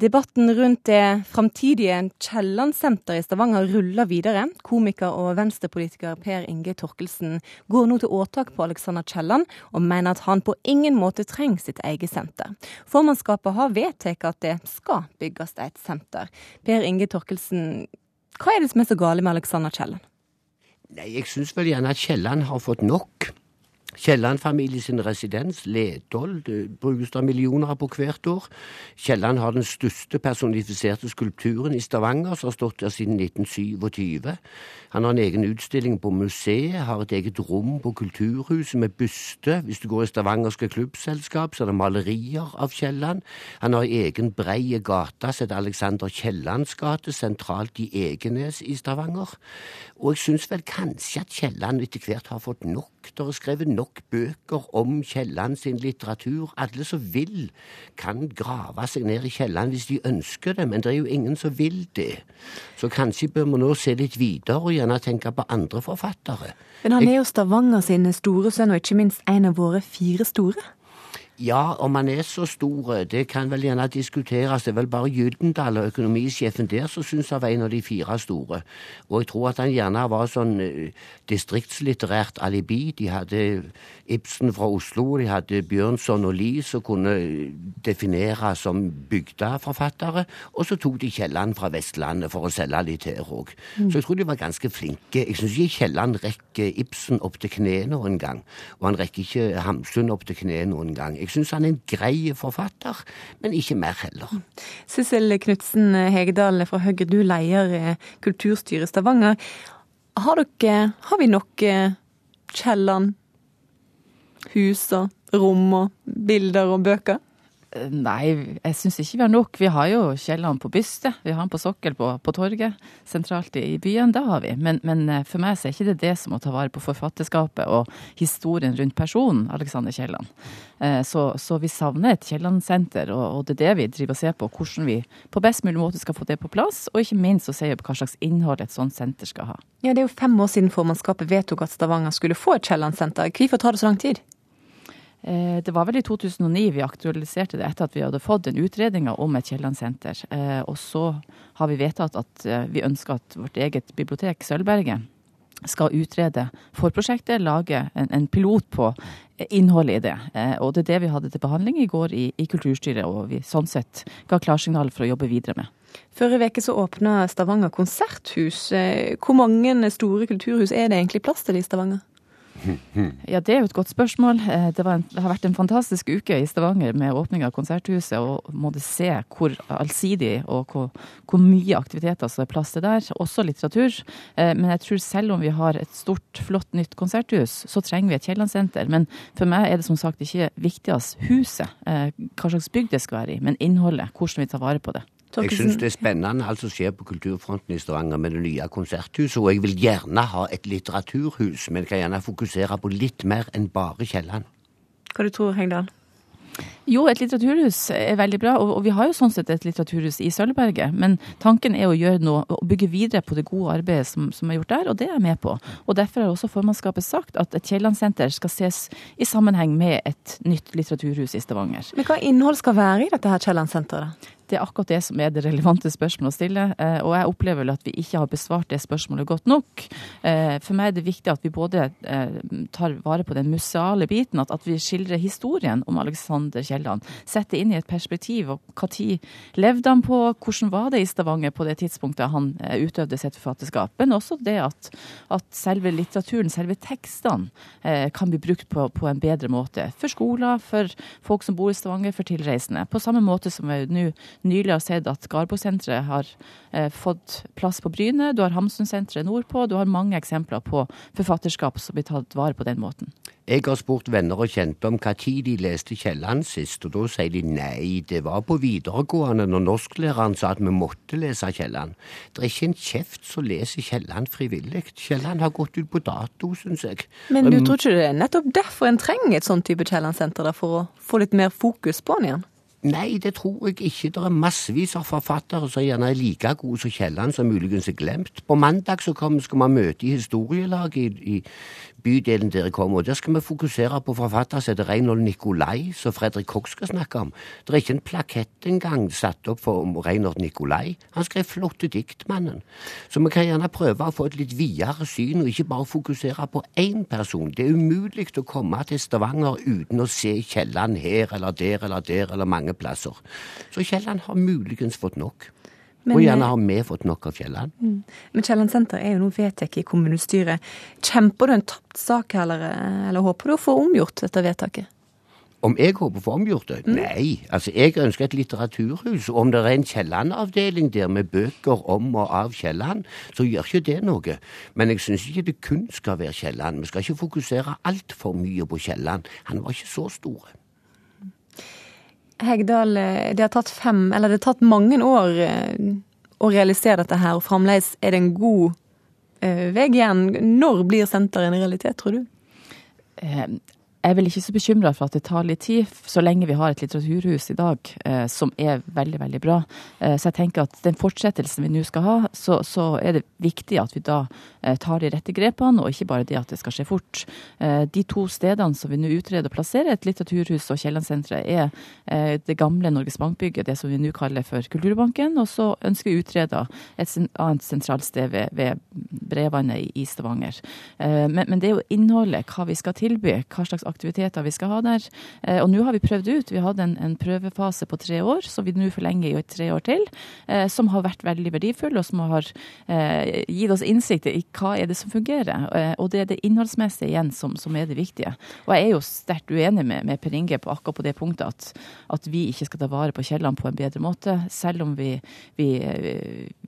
Debatten rundt det framtidige Kielland-senteret i Stavanger ruller videre. Komiker og venstrepolitiker Per Inge Torkelsen går nå til åtak på Alexander Kielland, og mener at han på ingen måte trenger sitt eget senter. Formannskapet har vedtatt at det skal bygges et senter. Per Inge Torkelsen, hva er det som er så gale med Alexander Kielland? Nei, Jeg syns vel gjerne at Kielland har fått nok. Kielland-familien sin residens, Ledål, det brukes det millioner på hvert år. Kielland har den største personifiserte skulpturen i Stavanger, som har stått der siden 1927. Han har en egen utstilling på museet, har et eget rom på Kulturhuset med byste. Hvis du går i Stavangerske klubbselskap, så er det malerier av Kielland. Han har egen brei gate som heter Alexander Kiellands gate, sentralt i Egenes i Stavanger. Og jeg syns vel kanskje at Kielland etter hvert har fått nok. Det er skrevet nok bøker om Kielland sin litteratur. Alle som vil, kan grave seg ned i Kielland hvis de ønsker det, men det er jo ingen som vil det. Så kanskje bør vi nå se litt videre og gjerne tenke på andre forfattere. Men han er jo Stavanger sin store sønn, og ikke minst en av våre fire store. Ja, om han er så stor, det kan vel gjerne diskuteres. Det er vel bare Gyldendal og økonomisjefen der som syns han var en av de fire store. Og jeg tror at han gjerne var sånn eh, distriktslitterært alibi. De hadde Ibsen fra Oslo, de hadde Bjørnson og Lie som kunne definere som bygdeforfattere. Og så tok de Kielland fra Vestlandet for å selge litt her òg. Så jeg tror de var ganske flinke. Jeg syns ikke Kielland rekker Ibsen opp til knærne noen gang. Og han rekker ikke Hamsun opp til knærne noen gang. Jeg syns han er en grei forfatter, men ikke mer heller. Sissel Knutsen Hegedal fra Høyre, du leier kulturstyret i Stavanger. Har, dere, har vi nok Kielland, hus og rom og bilder og bøker? Nei, jeg syns ikke vi har nok. Vi har jo Kielland på byste, vi har han på sokkel på, på torget, sentralt i, byen. Det har vi. Men, men, for meg så er ikke det det som må ta vare på forfatterskapet og historien rundt personen Alexander Kielland. Så, så, vi savner et Kielland-senter, og, og, det er det vi driver og ser på. Hvordan vi på best mulig måte skal få det på plass, og ikke minst å se på hva slags innhold et sånt senter skal ha. Ja, Det er jo fem år siden formannskapet vedtok at Stavanger skulle få et Kielland-senter. Hvorfor tar det så lang tid? Det var vel i 2009 vi aktualiserte det etter at vi hadde fått den utredninga om et Kielland-senter. Og så har vi vedtatt at vi ønsker at vårt eget bibliotek, Sølvberget, skal utrede forprosjektet, lage en, pilot på innholdet i det. Og det er det vi hadde til behandling i går i, i kulturstyret, og vi sånn sett ga klarsignal for å jobbe videre med. Forrige uke så åpna Stavanger konserthus. Hvor mange store kulturhus er det egentlig plass til i Stavanger? Ja, Det er jo et godt spørsmål. Det, en, det, har vært en fantastisk uke i Stavanger med åpning av Konserthuset. Og må det se hvor allsidig og hvor, hvor, mye aktiviteter som er plass til der. Også litteratur. Men jeg tror selv om vi har et stort, flott nytt konserthus, så trenger vi et Kielland-senter. Men for meg er det som sagt ikke viktigst huset, hva slags bygg det skal være i, men innholdet. Hvordan vi tar vare på det. Jeg syns det er spennende alt som skjer på kulturfronten i Stavanger med det nye konserthuset, og jeg vil gjerne ha et litteraturhus, men kan gjerne fokusere på litt mer enn bare Kielland. Hva du tror Hengdal? Jo, et litteraturhus er veldig bra, og vi har jo sånn sett et litteraturhus i Sølvberget. Men tanken er å gjøre noe, å bygge videre på det gode arbeidet som, som er gjort der, og det er jeg med på. Og derfor har også formannskapet sagt at et Kielland-senter skal ses i sammenheng med et nytt litteraturhus i Stavanger. Men hva innhold skal være i dette her Kielland-senteret? Det er akkurat det som er det relevante spørsmålet å stille. Og jeg opplever vel at vi ikke har besvart det spørsmålet godt nok. For meg er det viktig at vi både tar vare på den museale biten, at, vi skildrer historien om Alexander Kielland. Setter inn i et perspektiv. og Hva tid levde han på? Hvordan var det i Stavanger på det tidspunktet han utøvde sitt forfatterskap? Men også det at, at selve litteraturen, selve tekstene, kan bli brukt på, på en bedre måte. For skoler, for folk som bor i Stavanger, for tilreisende. På samme måte som vi nå nylig har sett at Garbo-senteret har eh, fått plass på Bryne. Du har Hamsun-senteret nordpå. Du har mange eksempler på forfatterskap som blir tatt vare på den måten. Jeg har spurt venner og kjente om hva tid de leste Kielland sist, og da sier de nei, det var på videregående når norsklæreren sa at vi måtte lese Kielland. Det er ikke en kjeft som leser Kielland frivillig. Kielland har gått ut på dato, syns jeg. Men du tror ikke det er nettopp derfor en trenger et sånn type Kielland-senter, for å få litt mer fokus på den igjen? Nei, det tror jeg ikke. Det er massevis av forfattere som gjerne er like gode som Kielland, som muligens er glemt. På mandag så kom, skal vi møte i historielaget i, i bydelen der jeg kommer, og der skal vi fokusere på forfattere som heter Reinhold Nikolai, som Fredrik Koch skal snakke om. Det er ikke en plakett engang satt opp for Reinhold Nikolai. Han skrev flotte dikt, mannen. Så vi kan gjerne prøve å få et litt videre syn, og ikke bare fokusere på én person. Det er umulig å komme til Stavanger uten å se Kielland her eller der eller der eller mange plasser. Så Kielland har muligens fått nok. Men, og gjerne har vi fått nok av Kielland. Mm. Men Kielland senter er jo nå vedtatt i kommunestyret. Kjemper du en tapt sak, eller, eller håper du å få omgjort dette vedtaket? Om jeg håper å få omgjort det? Mm. Nei. Altså, jeg ønsker et litteraturhus. Og om det er en Kielland-avdeling der med bøker om og av Kielland, så gjør ikke det noe. Men jeg syns ikke det kun skal være Kielland. Vi skal ikke fokusere altfor mye på Kielland. Han var ikke så stor. Hegdal, eh, det har tatt fem, eller det har tatt mange år eh, å realisere dette her, og fremdeles er det en god uh, vei igjen. Når blir senteret en realitet, tror du? Jeg er vel ikke så bekymra for at det tar litt tid, så lenge vi har et litteraturhus i dag eh, som er veldig, veldig bra. Eh, så jeg tenker at den fortsettelsen vi nå skal ha, så, så, er det viktig at vi da eh, tar de rette grepene, og ikke bare det at det skal skje fort. Eh, de to stedene som vi nå utreder og plasserer et litteraturhus og Kiellandsenteret, er eh, det gamle Norges Bank-bygget, det som vi nå kaller for Kulturbanken, og så ønsker vi utreda et annet sentralt sted ved, ved Brevannet i Stavanger. Eh, men, men, det er jo innholdet, hva vi skal tilby, hva slags aktiviteter vi skal ha der. Eh, og nå har vi prøvd ut. Vi hadde en, en prøvefase på tre år, som vi nå forlenger i tre år til. Eh, som har vært veldig verdifull, og som har eh, gitt oss innsikt i hva er det som fungerer. Og det er det innholdsmessige igjen som, som er det viktige. Og jeg er jo sterkt uenig med, med Per Inge på akkurat på det punktet at, at vi ikke skal ta vare på Kielland på en bedre måte. Selv om vi, vi,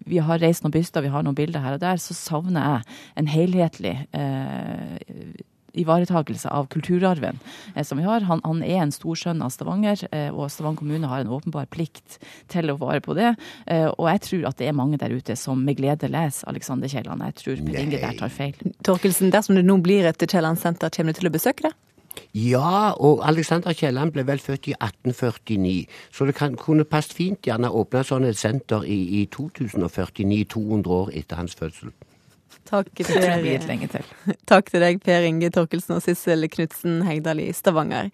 vi har reist noen byster, vi har noen bilder her og der, så savner jeg en helhetlig eh, ivaretakelse av kulturarven eh, som vi har. Han, han, er en stor sønn av Stavanger, eh, og Stavanger kommune har en åpenbar plikt til å vare på det. Eh, og jeg tror at det er mange der ute som med glede leser Alexander Kielland. Jeg tror Per Inge der tar feil. Torkelsen, dersom det nå blir et Kielland-senter, kommer du til å besøke det? Ja, og Alexander Kielland ble vel født i 1849, så det kan, kunne passet fint gjerne åpne sånn et senter i, i 2049, 200 år etter hans fødsel. Takk til, deg, Takk til deg, Per Inge Torkelsen og Sissel Knutsen Hegdal i Stavanger.